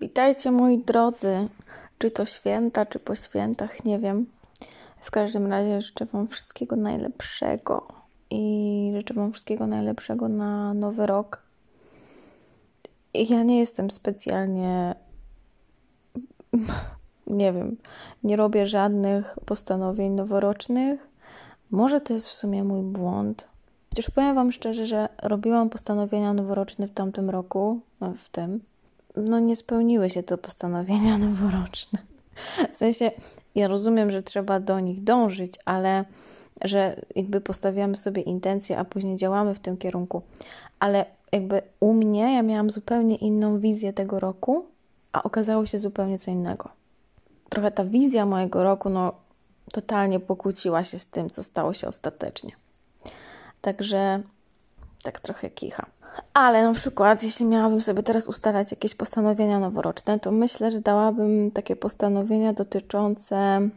Witajcie moi drodzy, czy to święta, czy po świętach, nie wiem. W każdym razie życzę Wam wszystkiego najlepszego i życzę Wam wszystkiego najlepszego na nowy rok. Ja nie jestem specjalnie, nie wiem, nie robię żadnych postanowień noworocznych. Może to jest w sumie mój błąd. Chociaż powiem Wam szczerze, że robiłam postanowienia noworoczne w tamtym roku, no, w tym. No nie spełniły się te postanowienia noworoczne. W sensie, ja rozumiem, że trzeba do nich dążyć, ale że jakby postawiamy sobie intencje, a później działamy w tym kierunku. Ale jakby u mnie ja miałam zupełnie inną wizję tego roku, a okazało się zupełnie co innego. Trochę ta wizja mojego roku, no, totalnie pokłóciła się z tym, co stało się ostatecznie. Także tak trochę kicha. Ale na przykład, jeśli miałabym sobie teraz ustalać jakieś postanowienia noworoczne, to myślę, że dałabym takie postanowienia dotyczące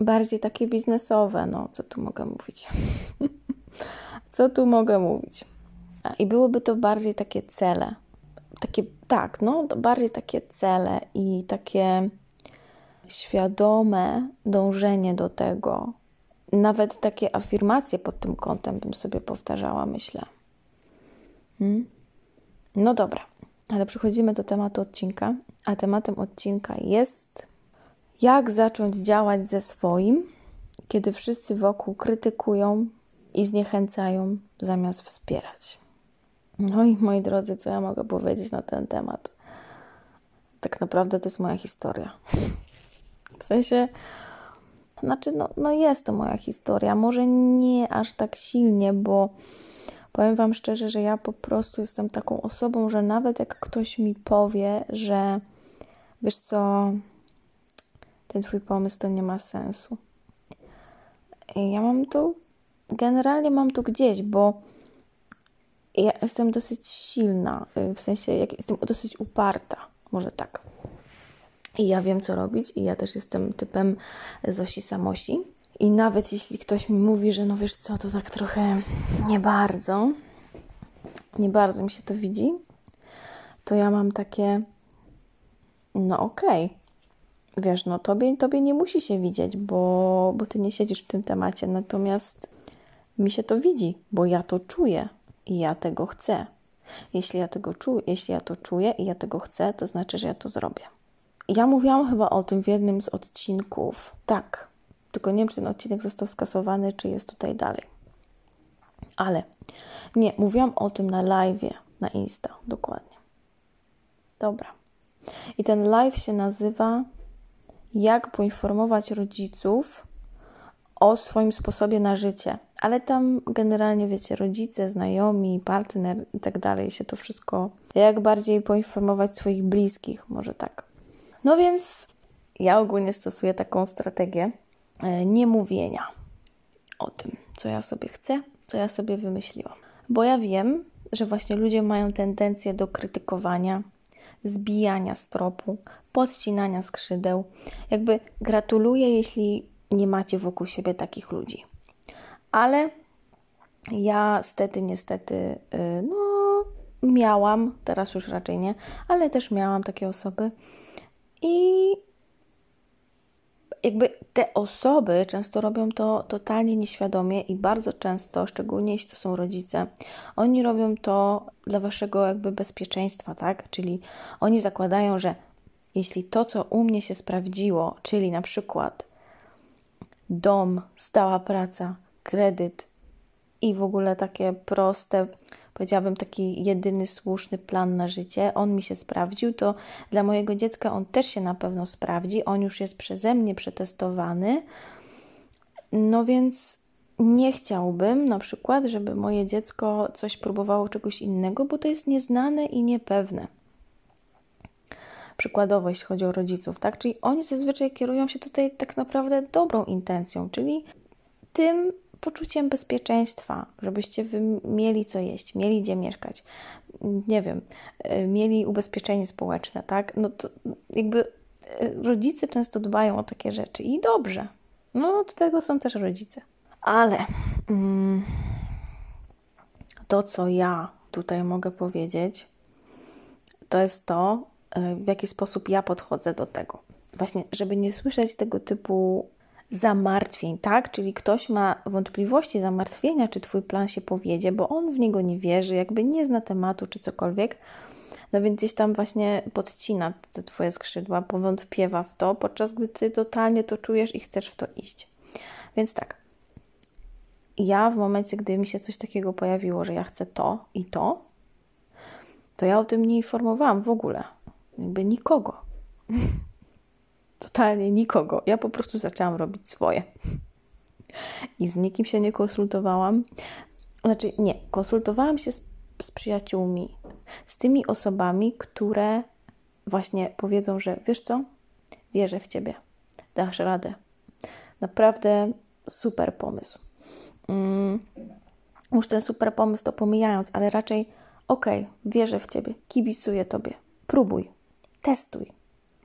bardziej takie biznesowe. No, co tu mogę mówić? co tu mogę mówić? I byłyby to bardziej takie cele. Takie, tak, no, bardziej takie cele i takie świadome dążenie do tego. Nawet takie afirmacje pod tym kątem bym sobie powtarzała, myślę. Hmm? No dobra, ale przechodzimy do tematu odcinka, a tematem odcinka jest jak zacząć działać ze swoim, kiedy wszyscy wokół krytykują i zniechęcają zamiast wspierać. No i moi drodzy, co ja mogę powiedzieć na ten temat? Tak naprawdę to jest moja historia. W sensie, znaczy, no, no jest to moja historia. Może nie aż tak silnie, bo powiem Wam szczerze, że ja po prostu jestem taką osobą, że nawet jak ktoś mi powie, że wiesz co, ten Twój pomysł to nie ma sensu. Ja mam to, generalnie mam to gdzieś, bo ja jestem dosyć silna, w sensie jak jestem dosyć uparta, może tak. I ja wiem, co robić, i ja też jestem typem Zosi Samosi. I nawet jeśli ktoś mi mówi, że no wiesz co, to tak trochę nie bardzo, nie bardzo mi się to widzi, to ja mam takie, no okej, okay. wiesz, no tobie, tobie nie musi się widzieć, bo, bo ty nie siedzisz w tym temacie, natomiast mi się to widzi, bo ja to czuję i ja tego chcę. Jeśli ja tego czuję, jeśli ja to czuję i ja tego chcę, to znaczy, że ja to zrobię. Ja mówiłam chyba o tym w jednym z odcinków. Tak, tylko nie wiem, czy ten odcinek został skasowany, czy jest tutaj dalej. Ale nie, mówiłam o tym na live, na Insta, dokładnie. Dobra. I ten live się nazywa Jak poinformować rodziców o swoim sposobie na życie. Ale tam generalnie, wiecie, rodzice, znajomi, partner i tak dalej się to wszystko. Jak bardziej poinformować swoich bliskich, może tak. No więc ja ogólnie stosuję taką strategię niemówienia o tym, co ja sobie chcę, co ja sobie wymyśliłam. Bo ja wiem, że właśnie ludzie mają tendencję do krytykowania, zbijania stropu, podcinania skrzydeł. Jakby gratuluję, jeśli nie macie wokół siebie takich ludzi. Ale ja stety, niestety, y, no, miałam, teraz już raczej nie, ale też miałam takie osoby, i jakby te osoby często robią to totalnie nieświadomie i bardzo często, szczególnie jeśli to są rodzice, oni robią to dla waszego jakby bezpieczeństwa, tak? Czyli oni zakładają, że jeśli to, co u mnie się sprawdziło, czyli na przykład dom, stała praca, kredyt i w ogóle takie proste powiedziałabym, taki jedyny słuszny plan na życie, on mi się sprawdził, to dla mojego dziecka on też się na pewno sprawdzi, on już jest przeze mnie przetestowany. No więc nie chciałbym na przykład, żeby moje dziecko coś próbowało czegoś innego, bo to jest nieznane i niepewne. Przykładowo, jeśli chodzi o rodziców, tak? Czyli oni zazwyczaj kierują się tutaj tak naprawdę dobrą intencją, czyli tym, poczuciem bezpieczeństwa, żebyście wy mieli co jeść, mieli gdzie mieszkać, nie wiem, y, mieli ubezpieczenie społeczne, tak? No to jakby y, rodzice często dbają o takie rzeczy i dobrze. No, do tego są też rodzice. Ale mm, to, co ja tutaj mogę powiedzieć, to jest to, e, w jaki sposób ja podchodzę do tego. Właśnie, żeby nie słyszeć tego typu zamartwień, tak? Czyli ktoś ma wątpliwości, zamartwienia, czy Twój plan się powiedzie, bo on w niego nie wierzy, jakby nie zna tematu, czy cokolwiek. No więc gdzieś tam właśnie podcina te Twoje skrzydła, powątpiewa w to, podczas gdy Ty totalnie to czujesz i chcesz w to iść. Więc tak, ja w momencie, gdy mi się coś takiego pojawiło, że ja chcę to i to, to ja o tym nie informowałam w ogóle. Jakby nikogo. Totalnie nikogo. Ja po prostu zaczęłam robić swoje. I z nikim się nie konsultowałam. Znaczy, nie, konsultowałam się z, z przyjaciółmi, z tymi osobami, które właśnie powiedzą, że wiesz co, wierzę w ciebie, dasz radę. Naprawdę super pomysł. Mm, już ten super pomysł to pomijając, ale raczej okej, okay, wierzę w ciebie, kibicuję tobie, próbuj, testuj.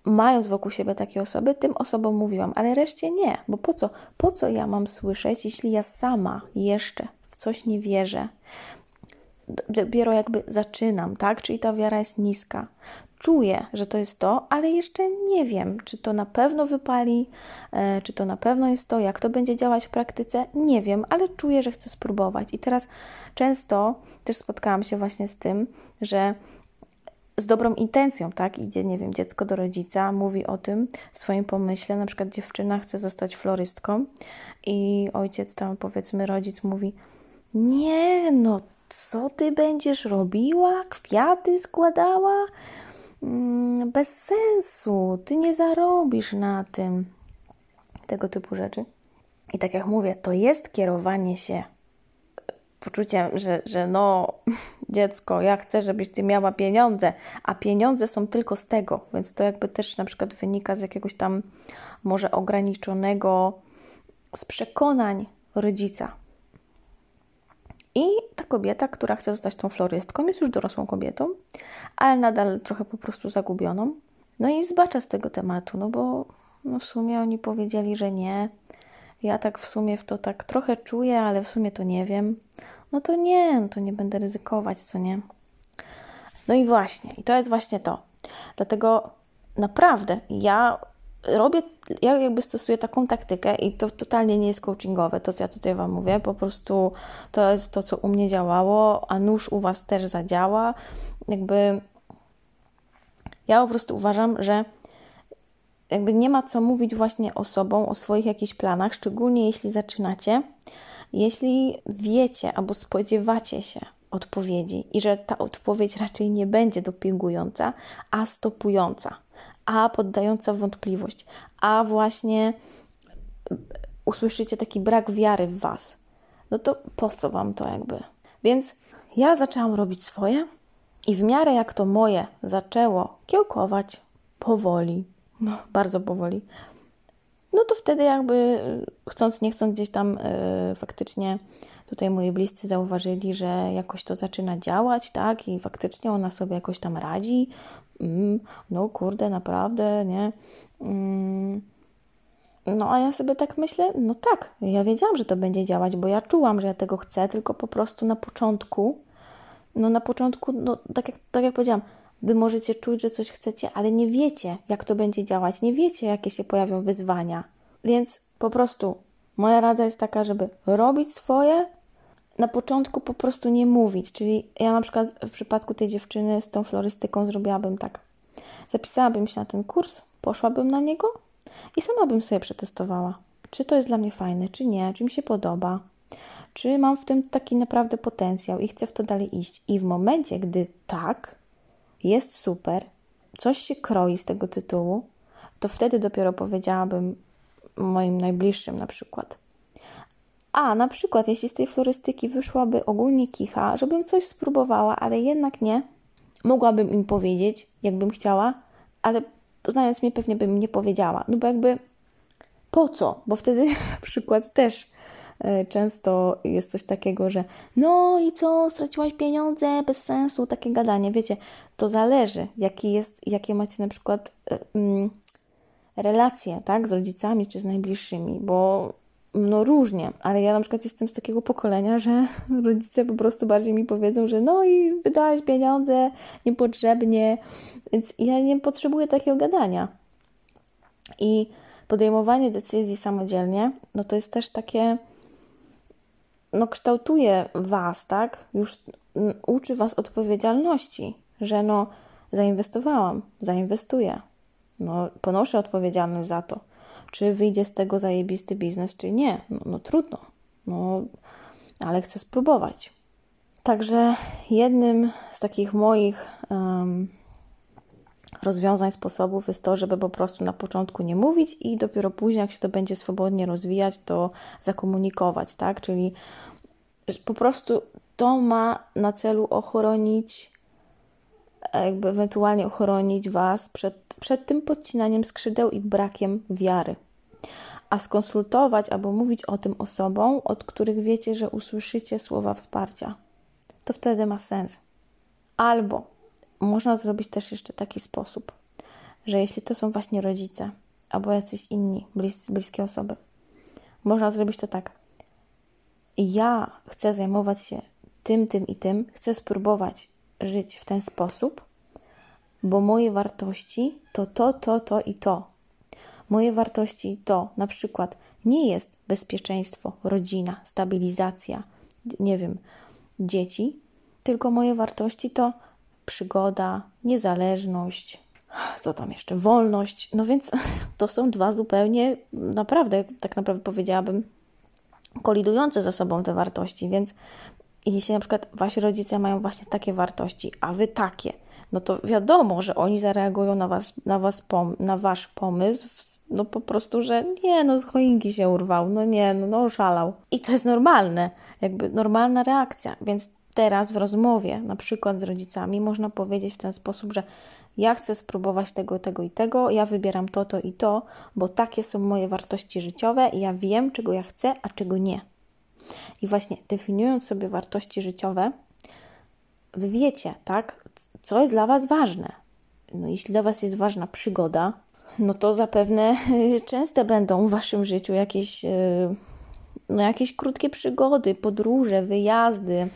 Mając wokół siebie takie osoby, tym osobom mówiłam, ale reszcie nie, bo po co? Po co ja mam słyszeć, jeśli ja sama jeszcze w coś nie wierzę? Dopiero jakby zaczynam, tak? Czyli ta wiara jest niska czuję, że to jest to, ale jeszcze nie wiem, czy to na pewno wypali, e, czy to na pewno jest to, jak to będzie działać w praktyce, nie wiem, ale czuję, że chcę spróbować. I teraz często też spotkałam się właśnie z tym, że z dobrą intencją, tak? Idzie, nie wiem, dziecko do rodzica, mówi o tym w swoim pomyśle, na przykład dziewczyna chce zostać florystką i ojciec tam, powiedzmy, rodzic mówi, nie, no co ty będziesz robiła? Kwiaty składała? Mm, bez sensu, ty nie zarobisz na tym. Tego typu rzeczy. I tak jak mówię, to jest kierowanie się poczuciem, że, że no, dziecko, ja chcę, żebyś ty miała pieniądze, a pieniądze są tylko z tego, więc to jakby też na przykład wynika z jakiegoś tam może ograniczonego z przekonań rodzica, i ta kobieta, która chce zostać tą florystką, jest już dorosłą kobietą, ale nadal trochę po prostu zagubioną. No i zbacza z tego tematu, no bo no w sumie oni powiedzieli, że nie. Ja tak w sumie w to tak trochę czuję, ale w sumie to nie wiem. No to nie, no to nie będę ryzykować, co nie. No i właśnie, i to jest właśnie to. Dlatego naprawdę ja robię, ja jakby stosuję taką taktykę i to totalnie nie jest coachingowe, to co ja tutaj Wam mówię, po prostu to jest to, co u mnie działało, a nóż u Was też zadziała. Jakby ja po prostu uważam, że jakby nie ma co mówić właśnie osobom o swoich jakichś planach, szczególnie jeśli zaczynacie. Jeśli wiecie albo spodziewacie się odpowiedzi i że ta odpowiedź raczej nie będzie dopingująca, a stopująca a poddająca wątpliwość, a właśnie usłyszycie taki brak wiary w Was, no to po co Wam to jakby? Więc ja zaczęłam robić swoje i w miarę jak to moje zaczęło kiełkować powoli, no bardzo powoli, no to wtedy jakby chcąc, nie chcąc gdzieś tam yy, faktycznie tutaj moi bliscy zauważyli, że jakoś to zaczyna działać, tak, i faktycznie ona sobie jakoś tam radzi, mm, no kurde, naprawdę, nie? Mm. No a ja sobie tak myślę, no tak, ja wiedziałam, że to będzie działać, bo ja czułam, że ja tego chcę, tylko po prostu na początku, no na początku, no tak jak, tak jak powiedziałam, Wy możecie czuć, że coś chcecie, ale nie wiecie, jak to będzie działać, nie wiecie, jakie się pojawią wyzwania. Więc po prostu moja rada jest taka, żeby robić swoje, na początku po prostu nie mówić. Czyli ja na przykład w przypadku tej dziewczyny z tą florystyką zrobiłabym tak. Zapisałabym się na ten kurs, poszłabym na niego i sama bym sobie przetestowała, czy to jest dla mnie fajne, czy nie, czy mi się podoba, czy mam w tym taki naprawdę potencjał i chcę w to dalej iść. I w momencie, gdy tak, jest super, coś się kroi z tego tytułu, to wtedy dopiero powiedziałabym moim najbliższym na przykład. A na przykład, jeśli z tej florystyki wyszłaby ogólnie kicha, żebym coś spróbowała, ale jednak nie, mogłabym im powiedzieć, jakbym chciała, ale znając mnie, pewnie bym nie powiedziała. No bo jakby po co? Bo wtedy na przykład też często jest coś takiego, że no i co, straciłaś pieniądze, bez sensu, takie gadanie. Wiecie, to zależy, jaki jest, jakie macie na przykład y, y, relacje, tak, z rodzicami czy z najbliższymi, bo no różnie, ale ja na przykład jestem z takiego pokolenia, że rodzice po prostu bardziej mi powiedzą, że no i wydałeś pieniądze niepotrzebnie, więc ja nie potrzebuję takiego gadania. I podejmowanie decyzji samodzielnie, no to jest też takie, no kształtuje Was, tak? Już uczy Was odpowiedzialności, że no zainwestowałam, zainwestuję, no ponoszę odpowiedzialność za to czy wyjdzie z tego zajebisty biznes, czy nie. No, no trudno, no, ale chcę spróbować. Także jednym z takich moich um, rozwiązań, sposobów jest to, żeby po prostu na początku nie mówić i dopiero później, jak się to będzie swobodnie rozwijać, to zakomunikować, tak? Czyli po prostu to ma na celu ochronić, jakby ewentualnie ochronić Was przed, przed tym podcinaniem skrzydeł i brakiem wiary a skonsultować albo mówić o tym osobom, od których wiecie, że usłyszycie słowa wsparcia. To wtedy ma sens. Albo można zrobić też jeszcze taki sposób, że jeśli to są właśnie rodzice albo jacyś inni blis bliskie osoby, można zrobić to tak. Ja chcę zajmować się tym, tym i tym, chcę spróbować żyć w ten sposób, bo moje wartości to to, to, to i to. Moje wartości to na przykład nie jest bezpieczeństwo, rodzina, stabilizacja, nie wiem, dzieci, tylko moje wartości to przygoda, niezależność, co tam jeszcze, wolność. No więc to są dwa zupełnie, naprawdę, tak naprawdę powiedziałabym, kolidujące ze sobą te wartości. Więc jeśli na przykład wasi rodzice mają właśnie takie wartości, a wy takie, no to wiadomo, że oni zareagują na was, na was pom- na wasz pomysł no po prostu, że nie, no z choinki się urwał, no nie, no, no oszalał. I to jest normalne, jakby normalna reakcja. Więc teraz w rozmowie, na przykład z rodzicami, można powiedzieć w ten sposób, że ja chcę spróbować tego, tego i tego, ja wybieram to, to i to, bo takie są moje wartości życiowe i ja wiem, czego ja chcę, a czego nie. I właśnie definiując sobie wartości życiowe, wy wiecie, tak, co jest dla Was ważne. No, jeśli dla Was jest ważna przygoda, no to zapewne częste będą w Waszym życiu jakieś, e, no jakieś krótkie przygody, podróże, wyjazdy.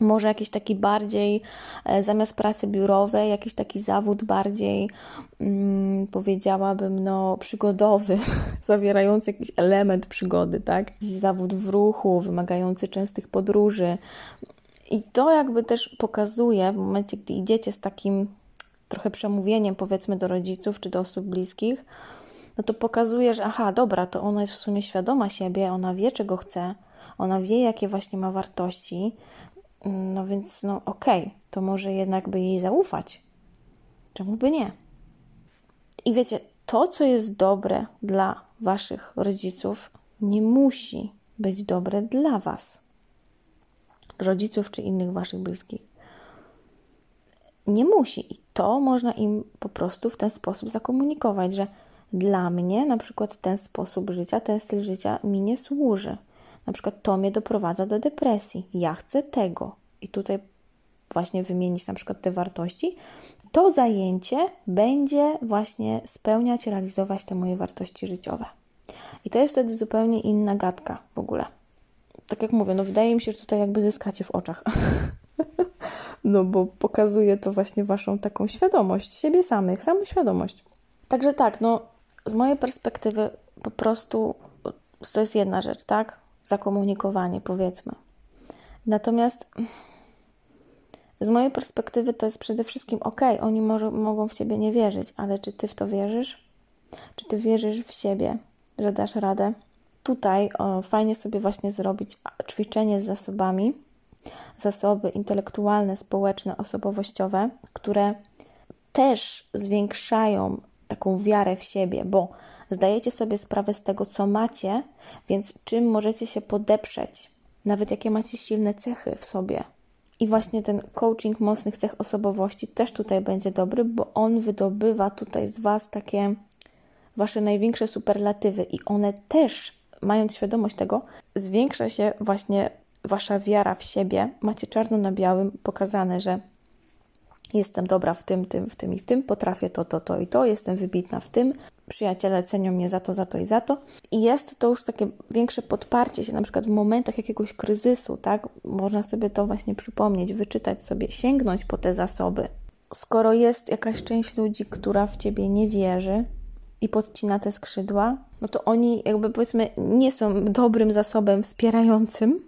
Może jakiś taki bardziej, e, zamiast pracy biurowej, jakiś taki zawód bardziej, hmm, powiedziałabym, no, przygodowy, zawierający jakiś element przygody, tak? Jakiś zawód w ruchu, wymagający częstych podróży. I to jakby też pokazuje w momencie, gdy idziecie z takim trochę przemówieniem, powiedzmy, do rodziców czy do osób bliskich, no to pokazuje, że aha, dobra, to ona jest w sumie świadoma siebie, ona wie, czego chce, ona wie, jakie właśnie ma wartości, no więc, no okej, okay, to może jednak by jej zaufać. Czemu by nie? I wiecie, to, co jest dobre dla waszych rodziców, nie musi być dobre dla was, rodziców czy innych waszych bliskich. Nie musi. I to można im po prostu w ten sposób zakomunikować, że dla mnie na przykład ten sposób życia, ten styl życia mi nie służy. Na przykład to mnie doprowadza do depresji. Ja chcę tego. I tutaj właśnie wymienić na przykład te wartości. To zajęcie będzie właśnie spełniać, realizować te moje wartości życiowe. I to jest wtedy zupełnie inna gadka w ogóle. Tak jak mówię, no wydaje mi się, że tutaj jakby zyskacie w oczach. no bo pokazuje to właśnie Waszą taką świadomość siebie samych, samoświadomość. Także tak, no z mojej perspektywy po prostu to jest jedna rzecz, tak? Zakomunikowanie, powiedzmy. Natomiast z mojej perspektywy to jest przede wszystkim ok, oni może, mogą w ciebie nie wierzyć, ale czy ty w to wierzysz? Czy ty wierzysz w siebie, że dasz radę? Tutaj o, fajnie sobie właśnie zrobić ćwiczenie z zasobami, zasoby intelektualne, społeczne, osobowościowe, które też zwiększają taką wiarę w siebie, bo zdajecie sobie sprawę z tego, co macie, więc czym możecie się podeprzeć, nawet jakie macie silne cechy w sobie. I właśnie ten coaching mocnych cech osobowości też tutaj będzie dobry, bo on wydobywa tutaj z Was takie Wasze największe superlatywy i one też, mając świadomość tego, zwiększa się właśnie wasza wiara w siebie, macie czarno na białym pokazane, że jestem dobra w tym, tym, w tym i w tym, potrafię to, to, to i to, jestem wybitna w tym. przyjaciele cenią mnie za to, za to i za to. I jest to już takie większe podparcie się, na przykład w momentach jakiegoś kryzysu, tak? Można sobie to właśnie przypomnieć, wyczytać sobie, sięgnąć po te zasoby. Skoro jest jakaś część ludzi, która w ciebie nie wierzy i podcina te skrzydła, no to oni jakby powiedzmy nie są dobrym zasobem wspierającym.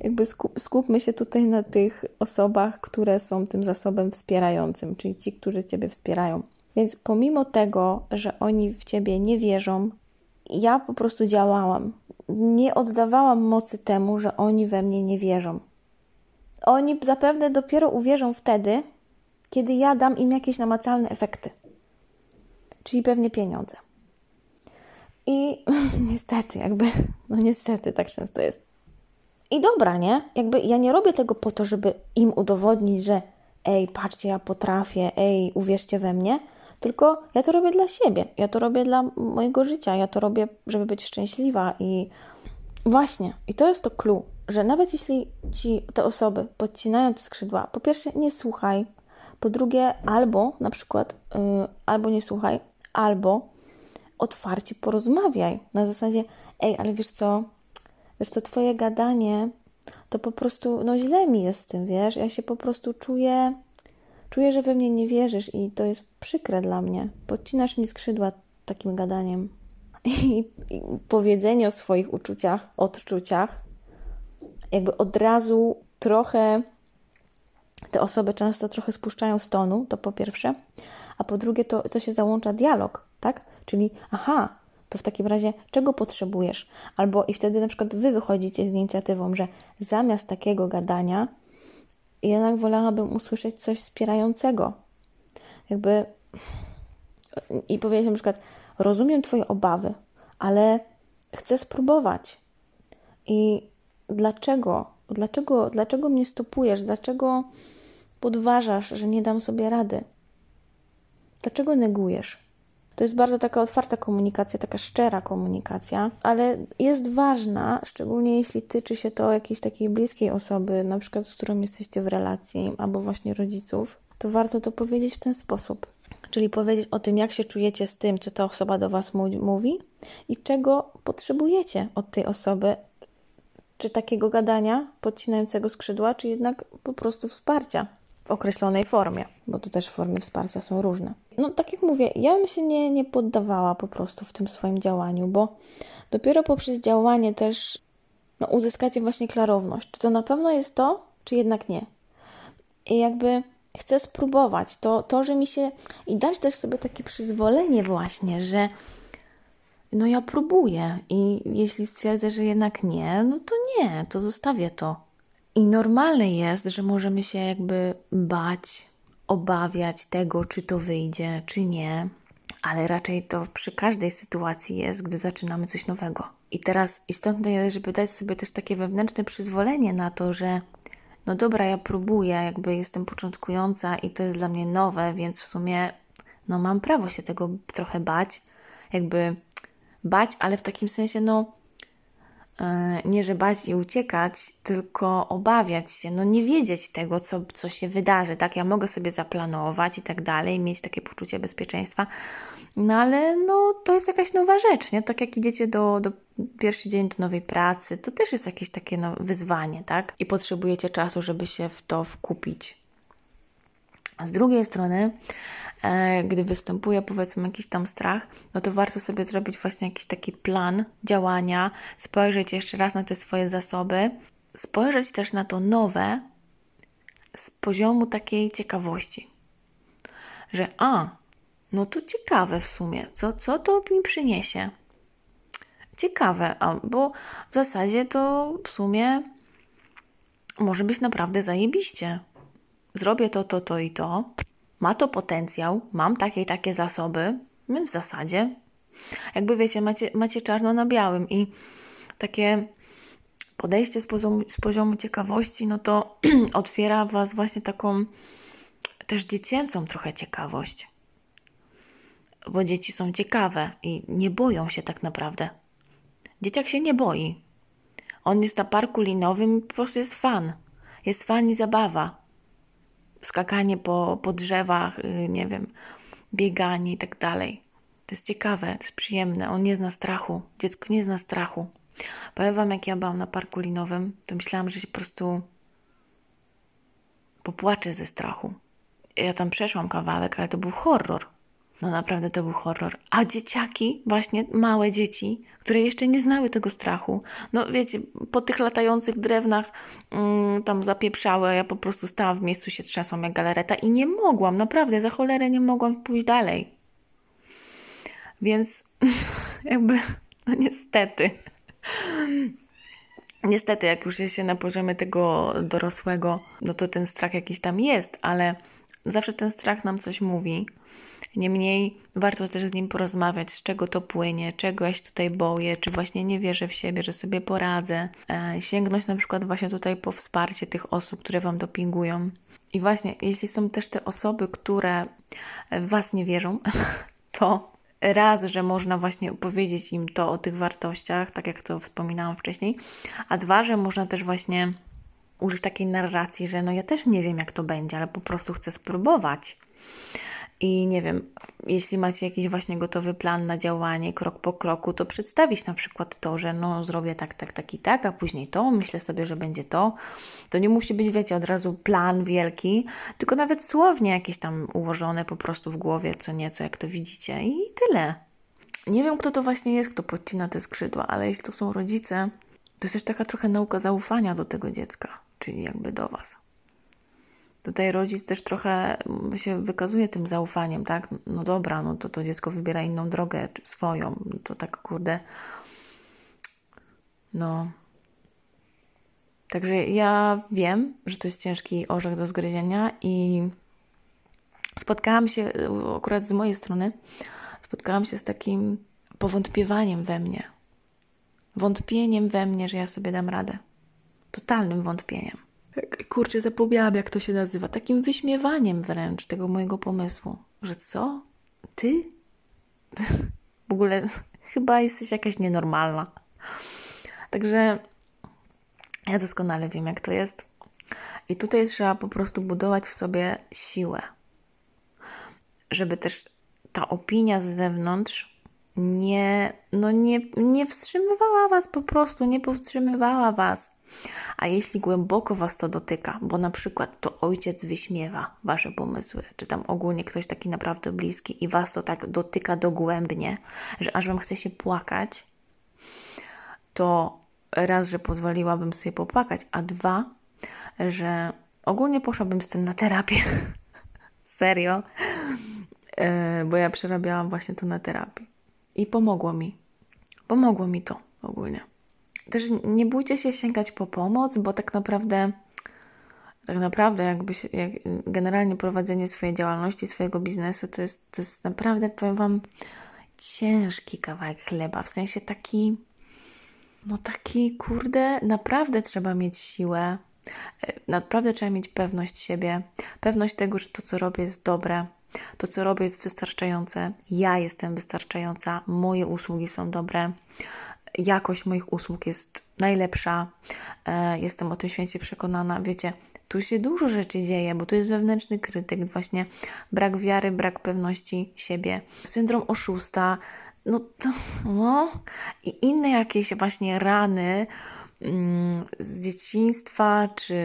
Jakby skup, skupmy się tutaj na tych osobach, które są tym zasobem wspierającym, czyli ci, którzy ciebie wspierają. Więc pomimo tego, że oni w ciebie nie wierzą, ja po prostu działałam. Nie oddawałam mocy temu, że oni we mnie nie wierzą. Oni zapewne dopiero uwierzą wtedy, kiedy ja dam im jakieś namacalne efekty, czyli pewnie pieniądze. I niestety, jakby, no niestety tak często jest. I dobra, nie? Jakby ja nie robię tego po to, żeby im udowodnić, że ej, patrzcie, ja potrafię, ej, uwierzcie we mnie, tylko ja to robię dla siebie, ja to robię dla mojego życia, ja to robię, żeby być szczęśliwa i właśnie, i to jest to clue, że nawet jeśli ci te osoby podcinają te skrzydła, po pierwsze nie słuchaj, po drugie albo na przykład, yy, albo nie słuchaj, albo otwarcie porozmawiaj na zasadzie, ej, ale wiesz co, wiesz, to twoje gadanie, to po prostu, no źle mi jest z tym, wiesz, ja się po prostu czuję Czuję, że we mnie nie wierzysz i to jest przykre dla mnie. Podcinasz mi skrzydła takim gadaniem. I, I, powiedzenie o swoich uczuciach, odczuciach, jakby od razu trochę te osoby często trochę spuszczają z tonu, to po pierwsze, a po drugie to, to się załącza dialog, tak? Czyli aha, to w takim razie czego potrzebujesz? Albo i wtedy na przykład wy wychodzicie z inicjatywą, że zamiast takiego gadania jednak wolałabym usłyszeć coś wspierającego. Jakby i powiedzieć na przykład: Rozumiem Twoje obawy, ale chcę spróbować. I dlaczego? Dlaczego, dlaczego mnie stopujesz? Dlaczego podważasz, że nie dam sobie rady? Dlaczego negujesz? To jest bardzo taka otwarta komunikacja, taka szczera komunikacja, ale jest ważna, szczególnie jeśli tyczy się to jakiejś takiej bliskiej osoby, na przykład z którą jesteście w relacji, albo właśnie rodziców, to warto to powiedzieć w ten sposób. Czyli powiedzieć o tym, jak się czujecie z tym, co ta osoba do Was mówi i czego potrzebujecie od tej osoby, czy takiego gadania podcinającego skrzydła, czy jednak po prostu wsparcia określonej formie, bo to też formy wsparcia są różne. No, tak jak mówię, ja bym się nie, nie poddawała po prostu w tym swoim działaniu, bo dopiero poprzez działanie też no, uzyskacie właśnie klarowność, czy to na pewno jest to, czy jednak nie. I jakby chcę spróbować to, to, że mi się i dać też sobie takie przyzwolenie właśnie, że no ja próbuję i jeśli stwierdzę, że jednak nie, no to nie, to zostawię to. I normalne jest, że możemy się jakby bać, obawiać tego, czy to wyjdzie, czy nie, ale raczej to przy każdej sytuacji jest, gdy zaczynamy coś nowego. I teraz istotne jest, żeby dać sobie też takie wewnętrzne przyzwolenie na to, że no dobra, ja próbuję, jakby jestem początkująca i to jest dla mnie nowe, więc w sumie no mam prawo się tego trochę bać, jakby bać, ale w takim sensie no nie że bać i uciekać, tylko obawiać się, no nie wiedzieć tego, co, co się wydarzy, tak? Ja mogę sobie zaplanować i tak dalej, mieć takie poczucie bezpieczeństwa, no ale no to jest jakaś nowa rzecz, nie? Tak jak idziecie do, do pierwszy dzień do nowej pracy, to też jest jakieś takie no, wyzwanie, tak? I potrzebujecie czasu, żeby się w to wkupić. Z drugiej strony, E, gdy występuje powiedzmy jakiś tam strach, no to warto sobie zrobić właśnie jakiś taki plan działania, spojrzeć jeszcze raz na te swoje zasoby, spojrzeć też na to nowe z poziomu takiej ciekawości, że a, no to ciekawe w sumie, co, co to mi przyniesie? Ciekawe, a, bo w zasadzie to w sumie może być naprawdę zajebiście. Zrobię to, to, to i to ma to potencjał, mam takie i takie zasoby, więc w zasadzie, jakby wiecie, macie, macie czarno na białym i takie podejście z poziomu, z poziomu ciekawości, no to otwiera Was właśnie taką też dziecięcą trochę ciekawość. Bo dzieci są ciekawe i nie boją się tak naprawdę. Dzieciak się nie boi. On jest na parku linowym i po prostu jest fan. Jest fan i zabawa skakanie po, po drzewach, y, nie wiem, bieganie i tak dalej. To jest ciekawe, to jest przyjemne. On nie zna strachu. Dziecko nie zna strachu. Powiem Wam, jak ja byłam na parku linowym, to myślałam, że się po prostu popłaczę ze strachu. Ja tam przeszłam kawałek, ale to był horror. No naprawdę to był horror. A dzieciaki, właśnie małe dzieci, które jeszcze nie znały tego strachu, no wiecie, po tych latających drewnach mm, tam zapieprzały, a ja po prostu stałam w miejscu, się trzęsłam jak galereta i nie mogłam, naprawdę, za cholerę nie mogłam pójść dalej. Więc jakby, no niestety. Niestety, jak już jest się na poziomie tego dorosłego, no to ten strach jakiś tam jest, ale zawsze ten strach nam coś mówi. Niemniej warto też z nim porozmawiać, z czego to płynie, czego ja się tutaj boję, czy właśnie nie wierzę w siebie, że sobie poradzę. E, sięgnąć na przykład właśnie tutaj po wsparcie tych osób, które Wam dopingują. I właśnie, jeśli są też te osoby, które w Was nie wierzą, to raz, że można właśnie opowiedzieć im to o tych wartościach, tak jak to wspominałam wcześniej, a dwa, że można też właśnie użyć takiej narracji, że no ja też nie wiem jak to będzie, ale po prostu chcę spróbować. I nie wiem, jeśli macie jakiś właśnie gotowy plan na działanie krok po kroku, to przedstawić na przykład to, że no zrobię tak, tak, tak i tak, a później to, myślę sobie, że będzie to. To nie musi być, wiecie, od razu plan wielki, tylko nawet słownie jakieś tam ułożone po prostu w głowie, co nieco, jak to widzicie i tyle. Nie wiem, kto to właśnie jest, kto podcina te skrzydła, ale jeśli to są rodzice, to jest też taka trochę nauka zaufania do tego dziecka, czyli jakby do Was. Tutaj rodzic też trochę się wykazuje tym zaufaniem, tak? No dobra, no to to dziecko wybiera inną drogę, swoją. No to tak, kurde. No. Także ja wiem, że to jest ciężki orzech do zgryzienia i spotkałam się, akurat z mojej strony, spotkałam się z takim powątpiewaniem we mnie. Wątpieniem we mnie, że ja sobie dam radę. Totalnym wątpieniem. Tak, kurczę, zapomniałam, jak to się nazywa. Takim wyśmiewaniem wręcz tego mojego pomysłu. Że co? Ty? w ogóle chyba jesteś jakaś nienormalna. Także ja doskonale wiem, jak to jest. I tutaj trzeba po prostu budować w sobie siłę, żeby też ta opinia z zewnątrz nie, no nie, nie wstrzymywała Was po prostu, nie powstrzymywała Was. A jeśli głęboko Was to dotyka, bo na przykład to ojciec wyśmiewa Wasze pomysły, czy tam ogólnie ktoś taki naprawdę bliski i Was to tak dotyka dogłębnie, że aż Wam chce się płakać, to raz, że pozwoliłabym sobie popłakać, a dwa, że ogólnie poszłabym z tym na terapię. Serio. E, bo ja przerabiałam właśnie to na terapii. I pomogło mi. Pomogło mi to ogólnie. Też nie bójcie się sięgać po pomoc, bo tak naprawdę tak naprawdę jakby się, jak generalnie prowadzenie swojej działalności, swojego biznesu to jest, to jest naprawdę, powiem Wam, ciężki kawałek chleba, w sensie taki no taki, kurde, naprawdę trzeba mieć siłę, e, naprawdę trzeba mieć pewność siebie, pewność tego, że to, co robię, jest dobre, to, co robię, jest wystarczające, ja jestem wystarczająca, moje usługi są dobre, jakość moich usług jest najlepsza. E, jestem o tym święcie przekonana. Wiecie, tu się dużo rzeczy dzieje, bo tu jest wewnętrzny krytyk, właśnie brak wiary, brak pewności siebie, syndrom oszusta, no to, no, i inne jakieś właśnie rany mm, z dzieciństwa, czy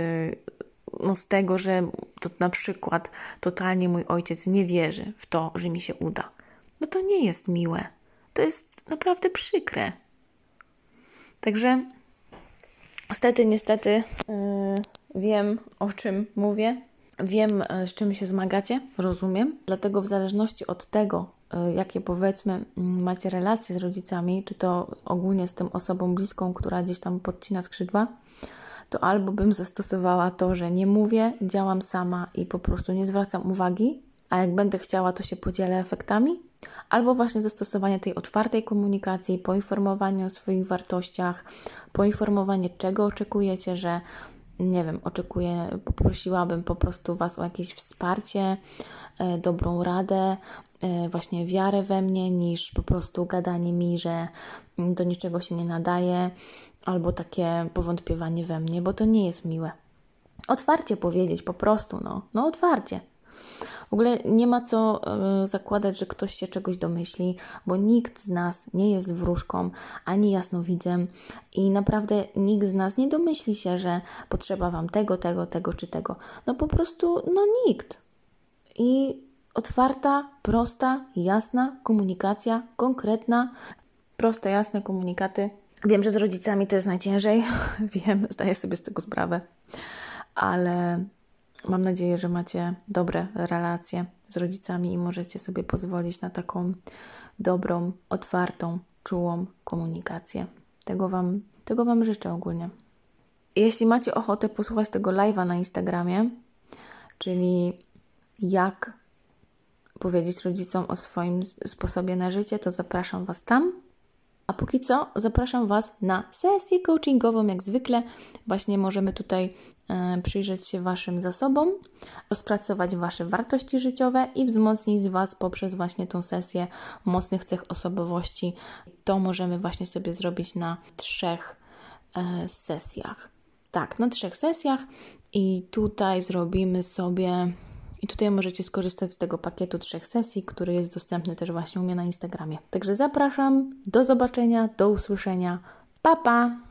no z tego, że to na przykład totalnie mój ojciec nie wierzy w to, że mi się uda. No to nie jest miłe. To jest naprawdę przykre. Także niestety, niestety yy, wiem o czym mówię. Wiem, z czym się zmagacie, rozumiem. Dlatego, w zależności od tego, yy, jakie powiedzmy mm, macie relacje z rodzicami, czy to ogólnie z tą osobą bliską, która gdzieś tam podcina skrzydła, to albo bym zastosowała to, że nie mówię, działam sama i po prostu nie zwracam uwagi, a jak będę chciała, to się podzielę efektami, albo właśnie zastosowanie tej otwartej komunikacji, poinformowanie o swoich wartościach, poinformowanie, czego oczekujecie, że nie wiem, oczekuję, poprosiłabym po prostu Was o jakieś wsparcie, e, dobrą radę, e, właśnie wiarę we mnie, niż po prostu gadanie mi, że mm, do niczego się nie nadaje, albo takie powątpiewanie we mnie, bo to nie jest miłe. Otwarcie powiedzieć po prostu, no, no otwarcie. W ogóle nie ma co y, zakładać, że ktoś się czegoś domyśli, bo nikt z nas nie jest wróżką ani jasnowidzem i naprawdę nikt z nas nie domyśli się, że potrzeba Wam tego, tego, tego czy tego. No po prostu, no nikt. I otwarta, prosta, jasna komunikacja, konkretna, proste, jasne komunikaty. Wiem, że z rodzicami to jest najciężej, wiem, zdaję sobie z tego sprawę, ale mam nadzieję, że macie dobre relacje z rodzicami i możecie sobie pozwolić na taką dobrą, otwartą, czułą komunikację. Tego Wam, tego wam życzę ogólnie. Jeśli macie ochotę posłuchać tego live'a na Instagramie, czyli jak powiedzieć rodzicom o swoim sposobie na życie, to zapraszam Was tam. A póki co zapraszam Was na sesję coachingową, jak zwykle. Właśnie możemy tutaj e, przyjrzeć się Waszym zasobom, rozpracować Wasze wartości życiowe i wzmocnić Was poprzez właśnie tą sesję mocnych cech osobowości. To możemy właśnie sobie zrobić na trzech e, sesjach. Tak, na trzech sesjach i tutaj zrobimy sobie i tutaj możecie skorzystać z tego pakietu trzech sesji, który jest dostępny też właśnie u mnie na Instagramie. Także zapraszam, do zobaczenia, do usłyszenia. Pa, pa!